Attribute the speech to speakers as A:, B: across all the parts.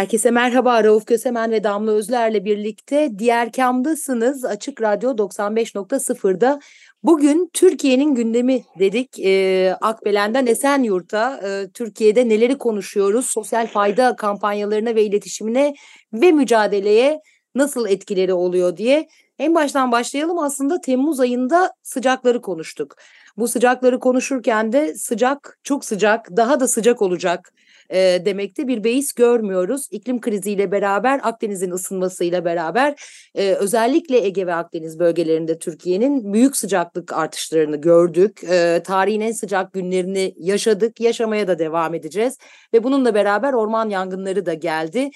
A: Herkese merhaba Rauf Kösemen ve Damla Özler'le birlikte Diğer Kam'dasınız Açık Radyo 95.0'da. Bugün Türkiye'nin gündemi dedik. E, Akbelen'den Esenyurt'a e, Türkiye'de neleri konuşuyoruz? Sosyal fayda kampanyalarına ve iletişimine ve mücadeleye nasıl etkileri oluyor diye. En baştan başlayalım aslında Temmuz ayında sıcakları konuştuk. Bu sıcakları konuşurken de sıcak çok sıcak daha da sıcak olacak e, demekte bir beis görmüyoruz. İklim kriziyle beraber Akdeniz'in ısınmasıyla beraber e, özellikle Ege ve Akdeniz bölgelerinde Türkiye'nin büyük sıcaklık artışlarını gördük. E, tarihin en sıcak günlerini yaşadık, yaşamaya da devam edeceğiz ve bununla beraber orman yangınları da geldi.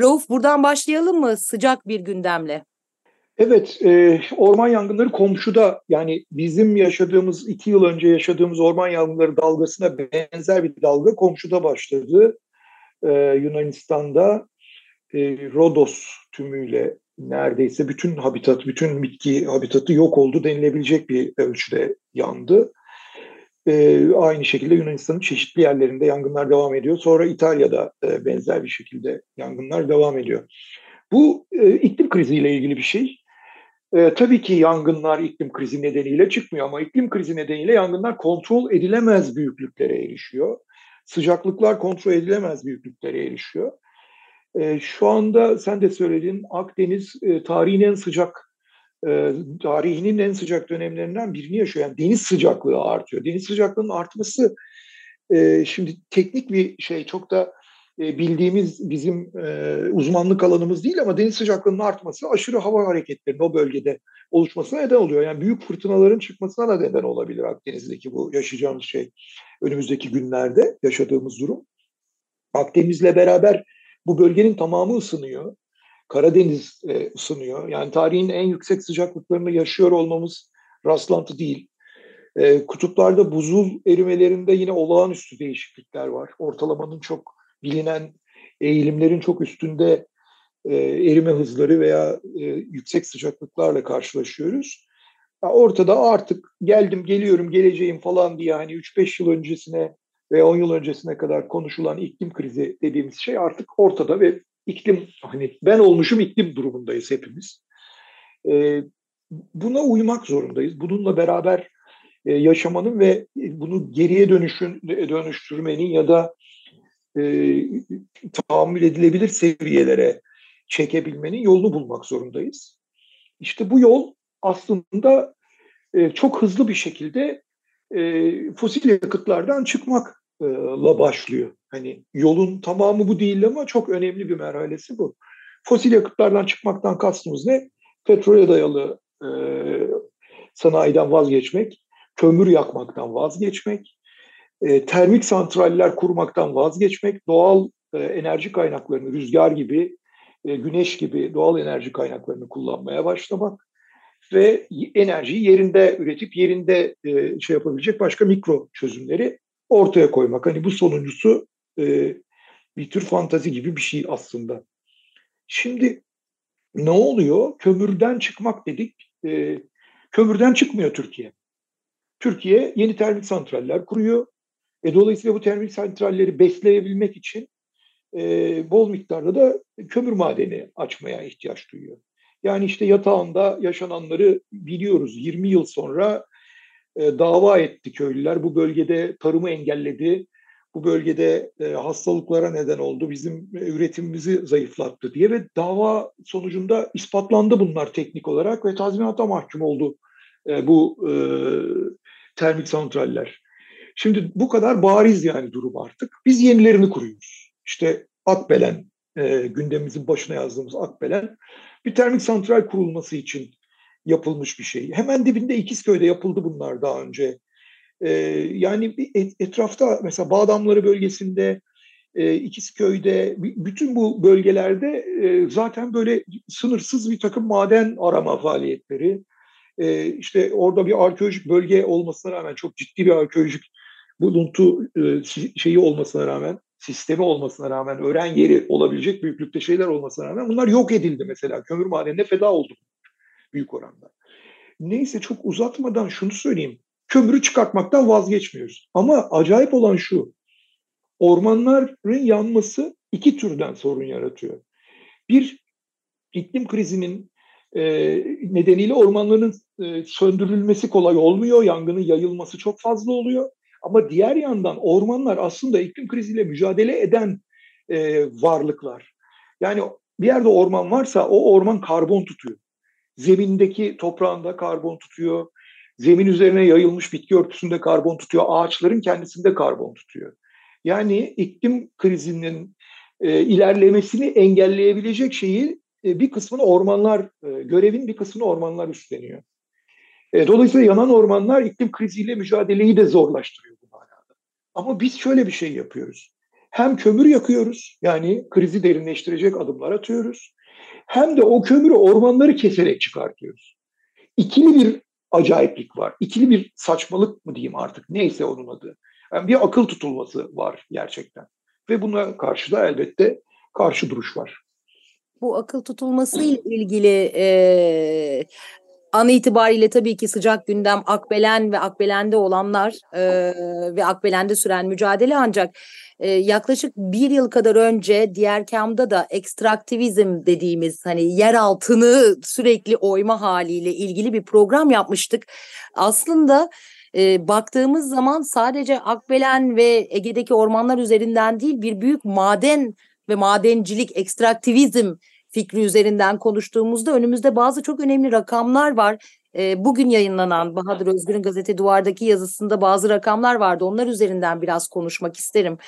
A: Rauf buradan başlayalım mı sıcak bir gündemle?
B: Evet, e, orman yangınları komşuda yani bizim yaşadığımız iki yıl önce yaşadığımız orman yangınları dalgasına benzer bir dalga komşuda başladı. E, Yunanistan'da e, Rodos tümüyle neredeyse bütün habitat, bütün bitki habitatı yok oldu denilebilecek bir ölçüde yandı. E, aynı şekilde Yunanistan'ın çeşitli yerlerinde yangınlar devam ediyor. Sonra İtalya'da e, benzer bir şekilde yangınlar devam ediyor. Bu e, iklim kriziyle ilgili bir şey. E, tabii ki yangınlar iklim krizi nedeniyle çıkmıyor ama iklim krizi nedeniyle yangınlar kontrol edilemez büyüklüklere erişiyor. Sıcaklıklar kontrol edilemez büyüklüklere erişiyor. E, şu anda sen de söyledin Akdeniz e, tarihin en sıcak e, tarihinin en sıcak dönemlerinden birini yaşıyor. Yani deniz sıcaklığı artıyor. Deniz sıcaklığının artması e, şimdi teknik bir şey çok da e, bildiğimiz bizim e, uzmanlık alanımız değil ama deniz sıcaklığının artması aşırı hava hareketlerinin o bölgede oluşmasına neden oluyor. Yani büyük fırtınaların çıkmasına da neden olabilir Akdeniz'deki bu yaşayacağımız şey önümüzdeki günlerde yaşadığımız durum. Akdeniz'le beraber bu bölgenin tamamı ısınıyor. Karadeniz e, ısınıyor. Yani tarihin en yüksek sıcaklıklarını yaşıyor olmamız rastlantı değil. Kutuplarda buzul erimelerinde yine olağanüstü değişiklikler var. Ortalamanın çok bilinen eğilimlerin çok üstünde e, erime hızları veya e, yüksek sıcaklıklarla karşılaşıyoruz. Ya ortada artık geldim, geliyorum, geleceğim falan diye hani 3-5 yıl öncesine ve 10 yıl öncesine kadar konuşulan iklim krizi dediğimiz şey artık ortada ve iklim hani ben olmuşum iklim durumundayız hepimiz. E, buna uymak zorundayız. Bununla beraber e, yaşamanın ve bunu geriye dönüşün, dönüştürmenin ya da e, tahammül edilebilir seviyelere çekebilmenin yolunu bulmak zorundayız. İşte bu yol aslında e, çok hızlı bir şekilde e, fosil yakıtlardan çıkmakla başlıyor. Hani yolun tamamı bu değil ama çok önemli bir merhalesi bu. Fosil yakıtlardan çıkmaktan kastımız ne? Petrole dayalı e, sanayiden vazgeçmek, kömür yakmaktan vazgeçmek, e, termik santraller kurmaktan vazgeçmek, doğal e, enerji kaynaklarını, rüzgar gibi, e, güneş gibi doğal enerji kaynaklarını kullanmaya başlamak ve enerjiyi yerinde üretip yerinde şey yapabilecek başka mikro çözümleri ortaya koymak. Hani bu sonuncusu bir tür fantazi gibi bir şey aslında. Şimdi ne oluyor? Kömürden çıkmak dedik. Kömürden çıkmıyor Türkiye. Türkiye yeni termik santraller kuruyor. E, dolayısıyla bu termik santralleri besleyebilmek için e, bol miktarda da kömür madeni açmaya ihtiyaç duyuyor. Yani işte yatağında yaşananları biliyoruz. 20 yıl sonra e, dava etti köylüler. Bu bölgede tarımı engelledi. Bu bölgede e, hastalıklara neden oldu. Bizim e, üretimimizi zayıflattı diye ve dava sonucunda ispatlandı bunlar teknik olarak ve tazminata mahkum oldu e, bu e, termik santraller. Şimdi bu kadar bariz yani durum artık. Biz yenilerini kuruyoruz. İşte Akbelen, e, gündemimizin başına yazdığımız Akbelen bir termik santral kurulması için yapılmış bir şey. Hemen dibinde İkizköy'de yapıldı bunlar daha önce. E, yani etrafta mesela Bağdamları bölgesinde, e, İkizköy'de, bütün bu bölgelerde e, zaten böyle sınırsız bir takım maden arama faaliyetleri. E, işte orada bir arkeolojik bölge olmasına rağmen çok ciddi bir arkeolojik buluntu e, şeyi olmasına rağmen sistemi olmasına rağmen öğren yeri olabilecek büyüklükte şeyler olmasına rağmen bunlar yok edildi mesela. Kömür madenine feda oldu büyük oranda. Neyse çok uzatmadan şunu söyleyeyim. Kömürü çıkartmaktan vazgeçmiyoruz. Ama acayip olan şu. Ormanların yanması iki türden sorun yaratıyor. Bir, iklim krizinin e, nedeniyle ormanların e, söndürülmesi kolay olmuyor. Yangının yayılması çok fazla oluyor. Ama diğer yandan ormanlar aslında iklim kriziyle mücadele eden e, varlıklar. Yani bir yerde orman varsa o orman karbon tutuyor. Zemindeki toprağında karbon tutuyor. Zemin üzerine yayılmış bitki örtüsünde karbon tutuyor. Ağaçların kendisinde karbon tutuyor. Yani iklim krizinin e, ilerlemesini engelleyebilecek şeyi e, bir kısmını ormanlar, e, görevin bir kısmını ormanlar üstleniyor. E, dolayısıyla yanan ormanlar iklim kriziyle mücadeleyi de zorlaştırıyor. Ama biz şöyle bir şey yapıyoruz. Hem kömür yakıyoruz, yani krizi derinleştirecek adımlar atıyoruz. Hem de o kömürü ormanları keserek çıkartıyoruz. İkili bir acayiplik var. İkili bir saçmalık mı diyeyim artık neyse onun adı. Yani bir akıl tutulması var gerçekten. Ve buna karşı da elbette karşı duruş var.
A: Bu akıl tutulması ile ilgili e, An itibariyle tabii ki sıcak gündem Akbelen ve Akbelen'de olanlar e, ve Akbelen'de süren mücadele ancak e, yaklaşık bir yıl kadar önce diğer kamda da ekstraktivizm dediğimiz hani yer altını sürekli oyma haliyle ilgili bir program yapmıştık. Aslında e, baktığımız zaman sadece Akbelen ve Ege'deki ormanlar üzerinden değil bir büyük maden ve madencilik, ekstraktivizm fikri üzerinden konuştuğumuzda önümüzde bazı çok önemli rakamlar var. E, bugün yayınlanan Bahadır Özgür'ün gazete duvardaki yazısında bazı rakamlar vardı. Onlar üzerinden biraz konuşmak isterim.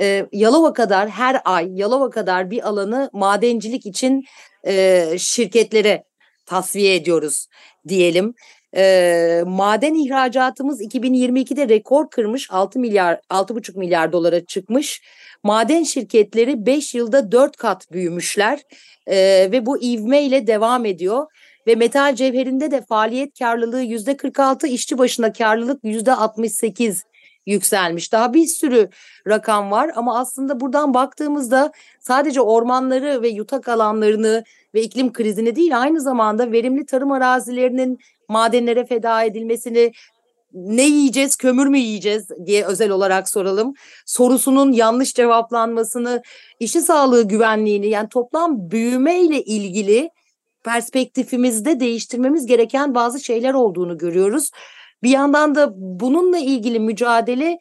A: E, Yalova kadar her ay Yalova kadar bir alanı madencilik için e, şirketlere tasfiye ediyoruz diyelim. E, maden ihracatımız 2022'de rekor kırmış 6 milyar 6,5 milyar dolara çıkmış. Maden şirketleri 5 yılda 4 kat büyümüşler e, ve bu ivme ile devam ediyor. Ve metal cevherinde de faaliyet karlılığı yüzde 46, işçi başına karlılık yüzde 68 yükselmiş. Daha bir sürü rakam var ama aslında buradan baktığımızda sadece ormanları ve yutak alanlarını ve iklim krizini değil aynı zamanda verimli tarım arazilerinin madenlere feda edilmesini ne yiyeceğiz, kömür mü yiyeceğiz diye özel olarak soralım. Sorusunun yanlış cevaplanmasını, işi sağlığı güvenliğini yani toplam büyüme ile ilgili perspektifimizde değiştirmemiz gereken bazı şeyler olduğunu görüyoruz. Bir yandan da bununla ilgili mücadele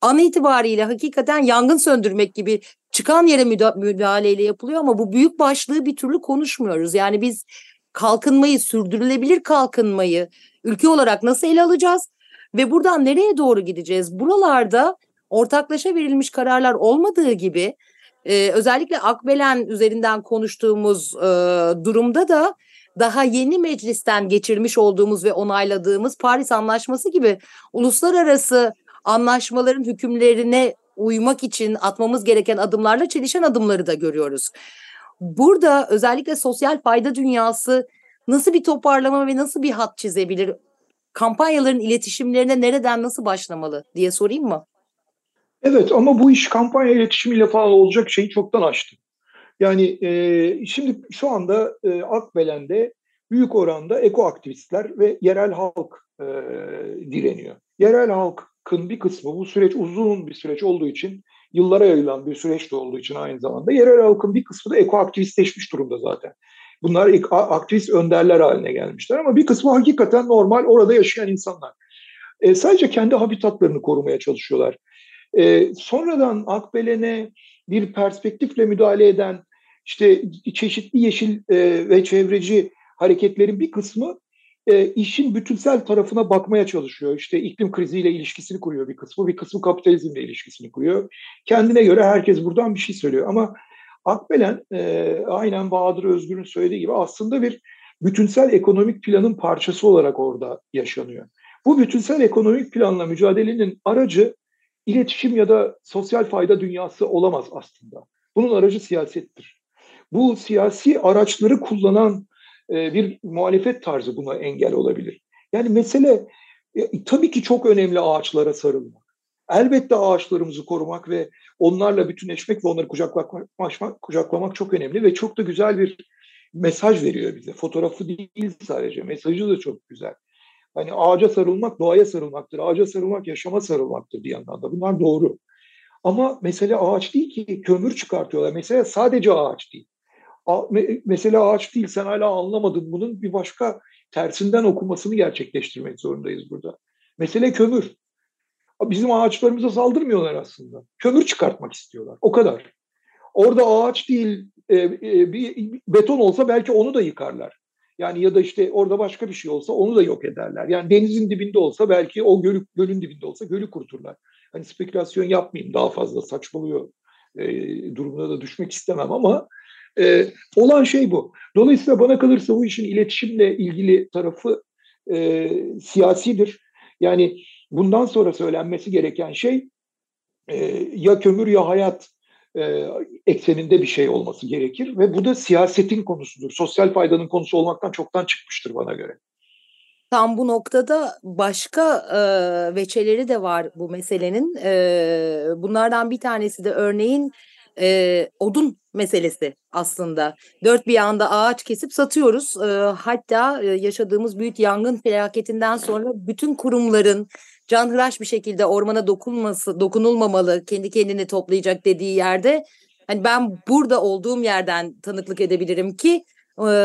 A: an itibariyle hakikaten yangın söndürmek gibi çıkan yere müdahaleyle yapılıyor ama bu büyük başlığı bir türlü konuşmuyoruz. Yani biz kalkınmayı, sürdürülebilir kalkınmayı ülke olarak nasıl ele alacağız ve buradan nereye doğru gideceğiz? Buralarda ortaklaşa verilmiş kararlar olmadığı gibi e, özellikle Akbelen üzerinden konuştuğumuz e, durumda da daha yeni meclisten geçirmiş olduğumuz ve onayladığımız Paris Anlaşması gibi uluslararası anlaşmaların hükümlerine uymak için atmamız gereken adımlarla çelişen adımları da görüyoruz. Burada özellikle sosyal fayda dünyası nasıl bir toparlama ve nasıl bir hat çizebilir? Kampanyaların iletişimlerine nereden nasıl başlamalı diye sorayım mı?
B: Evet ama bu iş kampanya iletişimiyle falan olacak şeyi çoktan açtı. Yani e, şimdi şu anda e, Akbelen'de büyük oranda eko aktivistler ve yerel halk e, direniyor. Yerel halkın bir kısmı bu süreç uzun bir süreç olduğu için yıllara yayılan bir süreç de olduğu için aynı zamanda yerel halkın bir kısmı da eko aktivistleşmiş durumda zaten. Bunlar aktivist önderler haline gelmişler ama bir kısmı hakikaten normal orada yaşayan insanlar. E, sadece kendi habitatlarını korumaya çalışıyorlar. E, sonradan Akbelen'e bir perspektifle müdahale eden işte çeşitli yeşil e, ve çevreci hareketlerin bir kısmı e, işin bütünsel tarafına bakmaya çalışıyor. İşte iklim kriziyle ilişkisini kuruyor bir kısmı, bir kısmı kapitalizmle ilişkisini kuruyor. Kendine göre herkes buradan bir şey söylüyor ama Akbelen e, aynen Bahadır Özgür'ün söylediği gibi aslında bir bütünsel ekonomik planın parçası olarak orada yaşanıyor. Bu bütünsel ekonomik planla mücadelenin aracı iletişim ya da sosyal fayda dünyası olamaz aslında. Bunun aracı siyasettir. Bu siyasi araçları kullanan e, bir muhalefet tarzı buna engel olabilir. Yani mesele e, tabii ki çok önemli ağaçlara sarılmak. Elbette ağaçlarımızı korumak ve onlarla bütünleşmek ve onları kucaklamak, kucaklamak çok önemli ve çok da güzel bir mesaj veriyor bize. Fotoğrafı değil sadece, mesajı da çok güzel. Hani ağaca sarılmak doğaya sarılmaktır, ağaca sarılmak yaşama sarılmaktır bir yandan da. Bunlar doğru. Ama mesele ağaç değil ki kömür çıkartıyorlar. Mesele sadece ağaç değil. Mesela ağaç değil sen hala anlamadın bunun bir başka tersinden okumasını gerçekleştirmek zorundayız burada. Mesele kömür. Bizim ağaçlarımıza saldırmıyorlar aslında. Kömür çıkartmak istiyorlar. O kadar. Orada ağaç değil e, e, bir beton olsa belki onu da yıkarlar. Yani ya da işte orada başka bir şey olsa onu da yok ederler. Yani denizin dibinde olsa belki o gölü, gölün dibinde olsa gölü kuruturlar. Hani spekülasyon yapmayayım daha fazla saçmalıyor e, durumuna da düşmek istemem ama e, olan şey bu. Dolayısıyla bana kalırsa bu işin iletişimle ilgili tarafı e, siyasidir. Yani bundan sonra söylenmesi gereken şey e, ya kömür ya hayat e, ekseninde bir şey olması gerekir ve bu da siyasetin konusudur. Sosyal faydanın konusu olmaktan çoktan çıkmıştır bana göre.
A: Tam bu noktada başka e, veçeleri de var bu meselenin. E, bunlardan bir tanesi de örneğin e, odun meselesi aslında. Dört bir yanda ağaç kesip satıyoruz. E, hatta e, yaşadığımız büyük yangın felaketinden sonra bütün kurumların canhıraş bir şekilde ormana dokunması, dokunulmamalı, kendi kendini toplayacak dediği yerde hani ben burada olduğum yerden tanıklık edebilirim ki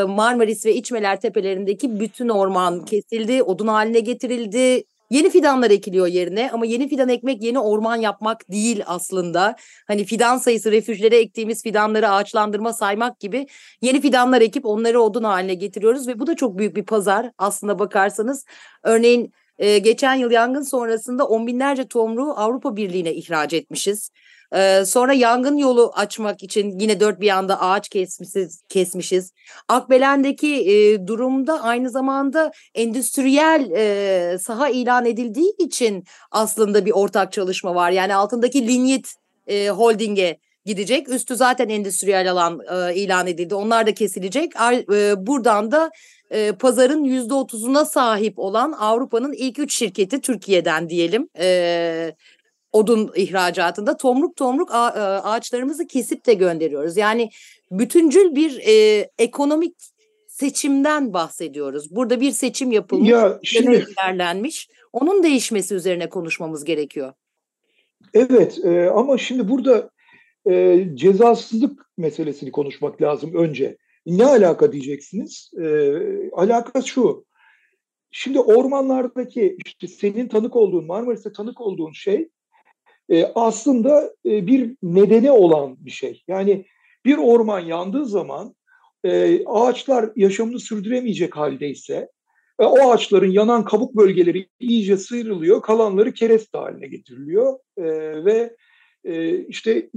A: Marmaris ve İçmeler tepelerindeki bütün orman kesildi, odun haline getirildi. Yeni fidanlar ekiliyor yerine ama yeni fidan ekmek yeni orman yapmak değil aslında. Hani fidan sayısı refüjlere ektiğimiz fidanları ağaçlandırma saymak gibi yeni fidanlar ekip onları odun haline getiriyoruz ve bu da çok büyük bir pazar aslında bakarsanız. Örneğin e, geçen yıl yangın sonrasında on binlerce tomruğu Avrupa Birliği'ne ihraç etmişiz. Ee, sonra yangın yolu açmak için yine dört bir yanda ağaç kesmişiz. kesmişiz. Akbelen'deki e, durumda aynı zamanda endüstriyel e, saha ilan edildiği için aslında bir ortak çalışma var. Yani altındaki Linyit e, Holding'e gidecek. Üstü zaten endüstriyel alan e, ilan edildi. Onlar da kesilecek. E, buradan da e, pazarın yüzde otuzuna sahip olan Avrupa'nın ilk üç şirketi Türkiye'den diyelim. E, odun ihracatında tomruk tomruk e, ağaçlarımızı kesip de gönderiyoruz. Yani bütüncül bir e, ekonomik seçimden bahsediyoruz. Burada bir seçim yapılmış, ya şimdi, ilerlenmiş. Onun değişmesi üzerine konuşmamız gerekiyor.
B: Evet e, ama şimdi burada e, cezasızlık meselesini konuşmak lazım önce. Ne alaka diyeceksiniz? E, alaka şu. Şimdi ormanlardaki işte senin tanık olduğun, Marmaris'te tanık olduğun şey e, aslında e, bir nedeni olan bir şey. Yani bir orman yandığı zaman e, ağaçlar yaşamını sürdüremeyecek haldeyse e, o ağaçların yanan kabuk bölgeleri iyice sıyrılıyor, kalanları kereste haline getiriliyor e, ve e, işte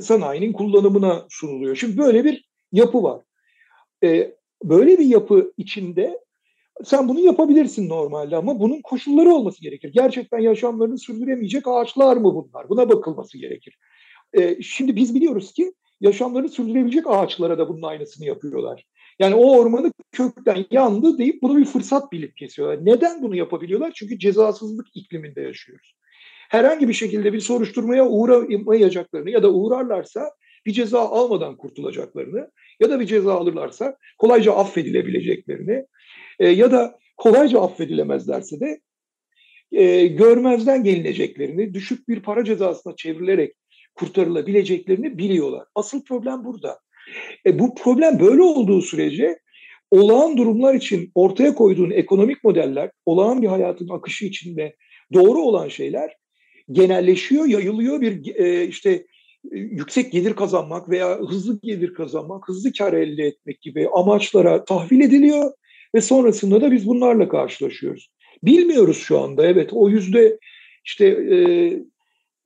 B: sanayinin kullanımına sunuluyor. Şimdi böyle bir yapı var. E, böyle bir yapı içinde sen bunu yapabilirsin normalde ama bunun koşulları olması gerekir. Gerçekten yaşamlarını sürdüremeyecek ağaçlar mı bunlar? Buna bakılması gerekir. E, şimdi biz biliyoruz ki yaşamlarını sürdürebilecek ağaçlara da bunun aynısını yapıyorlar. Yani o ormanı kökten yandı deyip bunu bir fırsat bilip kesiyorlar. Neden bunu yapabiliyorlar? Çünkü cezasızlık ikliminde yaşıyoruz. Herhangi bir şekilde bir soruşturmaya uğramayacaklarını ya da uğrarlarsa bir ceza almadan kurtulacaklarını ya da bir ceza alırlarsa kolayca affedilebileceklerini e, ya da kolayca affedilemezlerse de e, görmezden gelineceklerini, düşük bir para cezasına çevrilerek kurtarılabileceklerini biliyorlar. Asıl problem burada. E, bu problem böyle olduğu sürece olağan durumlar için ortaya koyduğun ekonomik modeller, olağan bir hayatın akışı içinde doğru olan şeyler genelleşiyor, yayılıyor bir e, işte yüksek gelir kazanmak veya hızlı gelir kazanmak, hızlı kar elde etmek gibi amaçlara tahvil ediliyor ve sonrasında da biz bunlarla karşılaşıyoruz. Bilmiyoruz şu anda evet o yüzde işte e,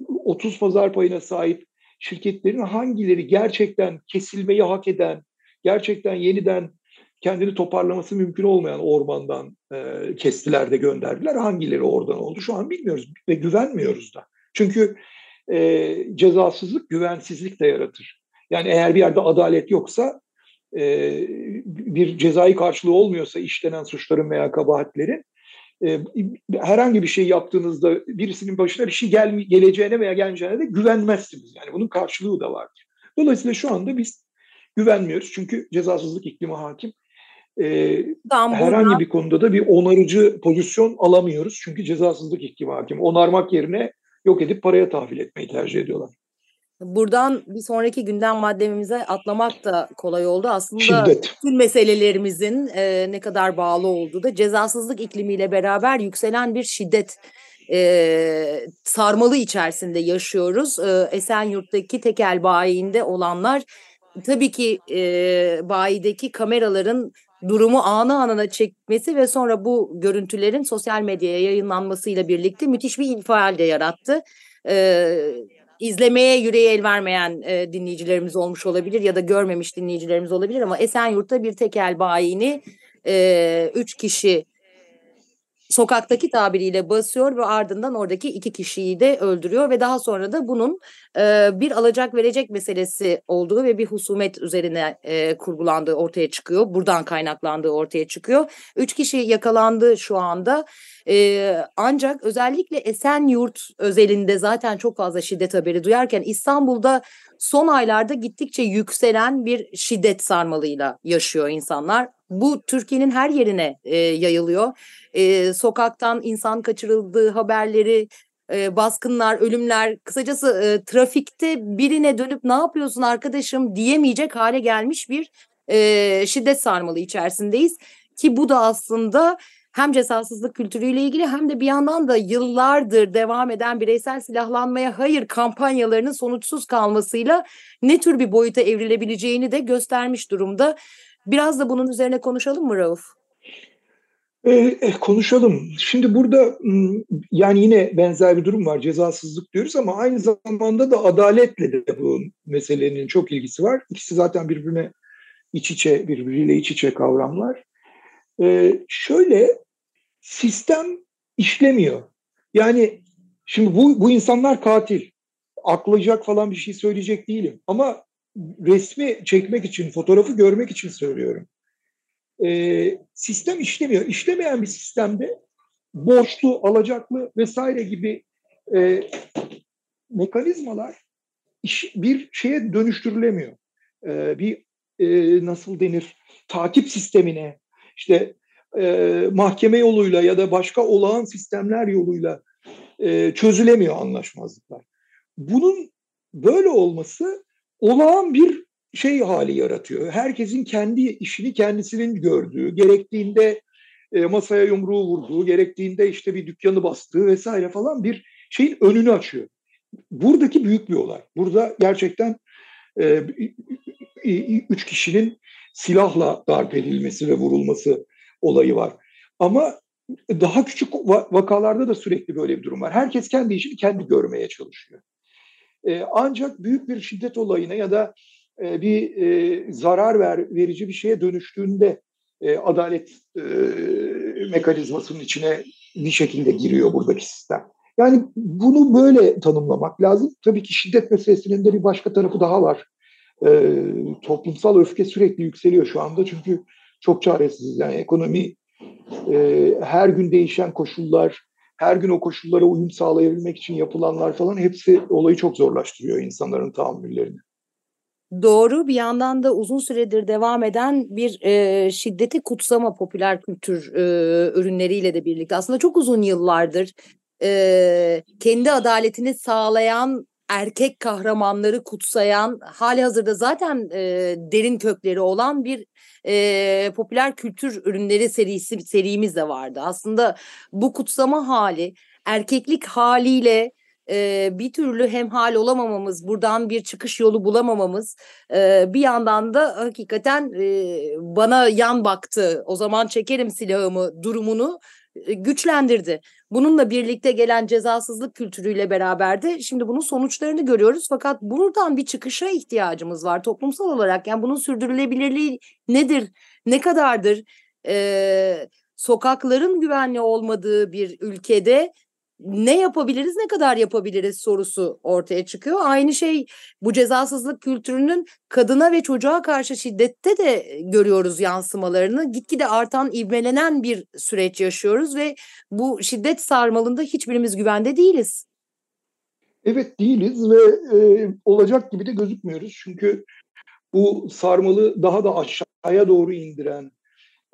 B: 30 pazar payına sahip şirketlerin hangileri gerçekten kesilmeyi hak eden, gerçekten yeniden kendini toparlaması mümkün olmayan ormandan e, kestilerde gönderdiler. Hangileri oradan oldu şu an bilmiyoruz ve güvenmiyoruz da. Çünkü e, cezasızlık güvensizlik de yaratır. Yani eğer bir yerde adalet yoksa e, bir cezai karşılığı olmuyorsa işlenen suçların veya kabahatlerin e, herhangi bir şey yaptığınızda birisinin başına bir şey gel, geleceğine veya gelmeyeceğine de güvenmezsiniz. Yani bunun karşılığı da vardır. Dolayısıyla şu anda biz güvenmiyoruz. Çünkü cezasızlık iklimi hakim. Ee, herhangi bir konuda da bir onarıcı pozisyon alamıyoruz. Çünkü cezasızlık iklimi hakim. Onarmak yerine yok edip paraya tahvil etmeyi tercih ediyorlar.
A: Buradan bir sonraki gündem maddemize atlamak da kolay oldu. Aslında Şiddet. tüm meselelerimizin e, ne kadar bağlı olduğu da cezasızlık iklimiyle beraber yükselen bir şiddet e, sarmalı içerisinde yaşıyoruz. E, Esenyurt'taki tekel bayiinde olanlar tabii ki e, bayideki kameraların durumu anı anına çekmesi ve sonra bu görüntülerin sosyal medyaya yayınlanmasıyla birlikte müthiş bir infial de yarattı. E, izlemeye yüreği el vermeyen e, dinleyicilerimiz olmuş olabilir ya da görmemiş dinleyicilerimiz olabilir ama Esenyurt'ta bir tekel bayini e, üç kişi sokaktaki tabiriyle basıyor ve ardından oradaki iki kişiyi de öldürüyor ve daha sonra da bunun e, bir alacak verecek meselesi olduğu ve bir husumet üzerine e, kurgulandığı ortaya çıkıyor. Buradan kaynaklandığı ortaya çıkıyor. Üç kişi yakalandı şu anda. E, ancak özellikle Esenyurt özelinde zaten çok fazla şiddet haberi duyarken İstanbul'da son aylarda gittikçe yükselen bir şiddet sarmalıyla yaşıyor insanlar. Bu Türkiye'nin her yerine e, yayılıyor. E, sokaktan insan kaçırıldığı haberleri, e, baskınlar, ölümler, kısacası e, trafikte birine dönüp ne yapıyorsun arkadaşım diyemeyecek hale gelmiş bir e, şiddet sarmalı içerisindeyiz. Ki bu da aslında hem cezasızlık kültürüyle ilgili hem de bir yandan da yıllardır devam eden bireysel silahlanmaya hayır kampanyalarının sonuçsuz kalmasıyla ne tür bir boyuta evrilebileceğini de göstermiş durumda. Biraz da bunun üzerine konuşalım mı Rauf?
B: E, e, konuşalım. Şimdi burada yani yine benzer bir durum var. Cezasızlık diyoruz ama aynı zamanda da adaletle de bu meselenin çok ilgisi var. İkisi zaten birbirine iç içe, birbiriyle iç içe kavramlar. E, şöyle sistem işlemiyor. Yani şimdi bu, bu insanlar katil. Aklayacak falan bir şey söyleyecek değilim. Ama resmi çekmek için, fotoğrafı görmek için söylüyorum. E, sistem işlemiyor. İşlemeyen bir sistemde borçlu, alacaklı vesaire gibi e, mekanizmalar iş, bir şeye dönüştürülemiyor. E, bir e, nasıl denir takip sistemine işte e, mahkeme yoluyla ya da başka olağan sistemler yoluyla e, çözülemiyor anlaşmazlıklar. Bunun böyle olması olağan bir şey hali yaratıyor. Herkesin kendi işini kendisinin gördüğü, gerektiğinde e, masaya yumruğu vurduğu, gerektiğinde işte bir dükkanı bastığı vesaire falan bir şeyin önünü açıyor. Buradaki büyük bir olay. Burada gerçekten e, üç kişinin silahla darp edilmesi ve vurulması olayı var. Ama daha küçük vakalarda da sürekli böyle bir durum var. Herkes kendi işini kendi görmeye çalışıyor. E, ancak büyük bir şiddet olayına ya da e, bir e, zarar ver, verici bir şeye dönüştüğünde adalet mekanizmasının içine bir şekilde giriyor buradaki sistem. Yani bunu böyle tanımlamak lazım. Tabii ki şiddet meselesinin de bir başka tarafı daha var. Toplumsal öfke sürekli yükseliyor şu anda çünkü çok çaresiziz. Yani ekonomi e, her gün değişen koşullar, her gün o koşullara uyum sağlayabilmek için yapılanlar falan hepsi olayı çok zorlaştırıyor insanların tahammüllerini.
A: Doğru bir yandan da uzun süredir devam eden bir e, şiddeti kutsama popüler kültür e, ürünleriyle de birlikte aslında çok uzun yıllardır e, kendi adaletini sağlayan erkek kahramanları kutsayan hali hazırda zaten e, derin kökleri olan bir e, popüler kültür ürünleri serisi serimiz de vardı. Aslında bu kutsama hali erkeklik haliyle e, bir türlü hemhal olamamamız, buradan bir çıkış yolu bulamamamız e, bir yandan da hakikaten e, bana yan baktı, o zaman çekerim silahımı durumunu güçlendirdi. Bununla birlikte gelen cezasızlık kültürüyle beraber de şimdi bunun sonuçlarını görüyoruz. Fakat buradan bir çıkışa ihtiyacımız var toplumsal olarak. Yani bunun sürdürülebilirliği nedir? ne kadardır e, sokakların güvenli olmadığı bir ülkede ne yapabiliriz, ne kadar yapabiliriz sorusu ortaya çıkıyor. Aynı şey bu cezasızlık kültürünün kadına ve çocuğa karşı şiddette de görüyoruz yansımalarını. Gitgide artan, ivmelenen bir süreç yaşıyoruz ve bu şiddet sarmalında hiçbirimiz güvende değiliz.
B: Evet değiliz ve e, olacak gibi de gözükmüyoruz. Çünkü bu sarmalı daha da aşağıya doğru indiren,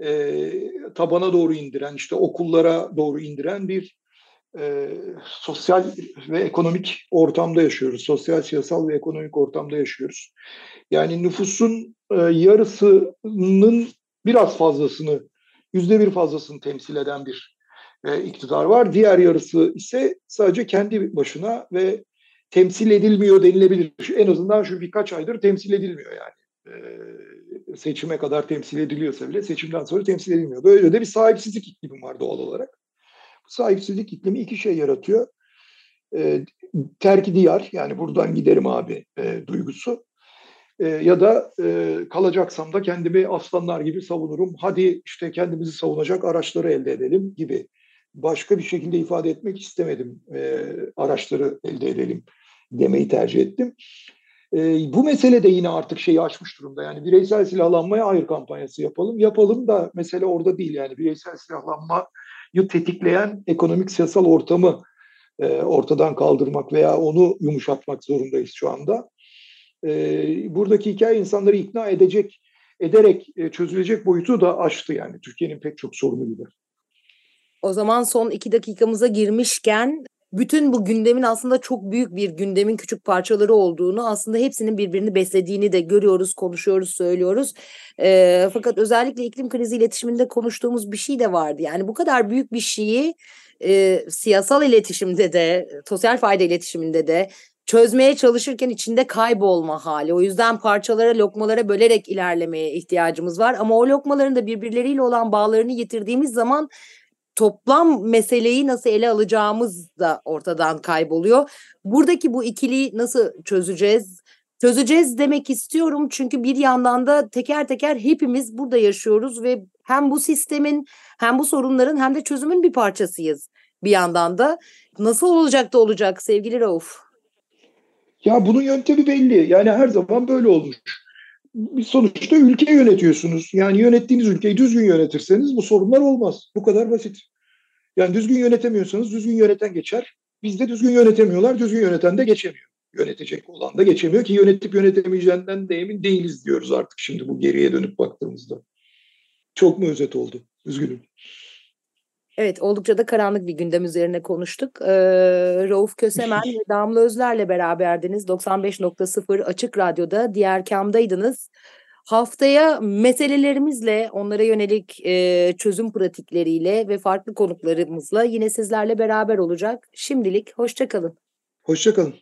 B: e, tabana doğru indiren, işte okullara doğru indiren bir e, sosyal ve ekonomik ortamda yaşıyoruz. Sosyal, siyasal ve ekonomik ortamda yaşıyoruz. Yani nüfusun e, yarısının biraz fazlasını, yüzde bir fazlasını temsil eden bir e, iktidar var. Diğer yarısı ise sadece kendi başına ve temsil edilmiyor denilebilir. En azından şu birkaç aydır temsil edilmiyor yani. E, seçime kadar temsil ediliyorsa bile seçimden sonra temsil edilmiyor. Böyle de bir sahipsizlik iklimi var doğal olarak sahipsizlik iklimi iki şey yaratıyor. E, terki diyar yani buradan giderim abi e, duygusu. E, ya da e, kalacaksam da kendimi aslanlar gibi savunurum. Hadi işte kendimizi savunacak araçları elde edelim gibi. Başka bir şekilde ifade etmek istemedim. E, araçları elde edelim demeyi tercih ettim. E, bu mesele de yine artık şeyi açmış durumda. Yani bireysel silahlanmaya hayır kampanyası yapalım. Yapalım da mesele orada değil yani bireysel silahlanma tetikleyen ekonomik siyasal ortamı e, ortadan kaldırmak veya onu yumuşatmak zorundayız şu anda. E, buradaki hikaye insanları ikna edecek, ederek e, çözülecek boyutu da aştı yani Türkiye'nin pek çok sorunu gibi.
A: O zaman son iki dakikamıza girmişken bütün bu gündemin aslında çok büyük bir gündemin küçük parçaları olduğunu aslında hepsinin birbirini beslediğini de görüyoruz, konuşuyoruz, söylüyoruz. E, fakat özellikle iklim krizi iletişiminde konuştuğumuz bir şey de vardı. Yani bu kadar büyük bir şeyi e, siyasal iletişimde de, sosyal fayda iletişiminde de çözmeye çalışırken içinde kaybolma hali. O yüzden parçalara, lokmalara bölerek ilerlemeye ihtiyacımız var. Ama o lokmaların da birbirleriyle olan bağlarını yitirdiğimiz zaman toplam meseleyi nasıl ele alacağımız da ortadan kayboluyor. Buradaki bu ikiliyi nasıl çözeceğiz? Çözeceğiz demek istiyorum çünkü bir yandan da teker teker hepimiz burada yaşıyoruz ve hem bu sistemin hem bu sorunların hem de çözümün bir parçasıyız bir yandan da. Nasıl olacak da olacak sevgili Rauf?
B: Ya bunun yöntemi belli. Yani her zaman böyle olmuş. Sonuçta ülke yönetiyorsunuz. Yani yönettiğiniz ülkeyi düzgün yönetirseniz bu sorunlar olmaz. Bu kadar basit. Yani düzgün yönetemiyorsanız düzgün yöneten geçer. Bizde düzgün yönetemiyorlar, düzgün yöneten de geçemiyor. Yönetecek olan da geçemiyor ki yönetip yönetemeyeceğinden de emin değiliz diyoruz artık şimdi bu geriye dönüp baktığımızda. Çok mu özet oldu? Üzgünüm.
A: Evet oldukça da karanlık bir gündem üzerine konuştuk. Ee, Rauf Kösemen ve Damla Özler'le beraberdiniz. 95.0 Açık Radyo'da diğer kamdaydınız. Haftaya meselelerimizle, onlara yönelik e, çözüm pratikleriyle ve farklı konuklarımızla yine sizlerle beraber olacak. Şimdilik hoşçakalın.
B: Hoşçakalın.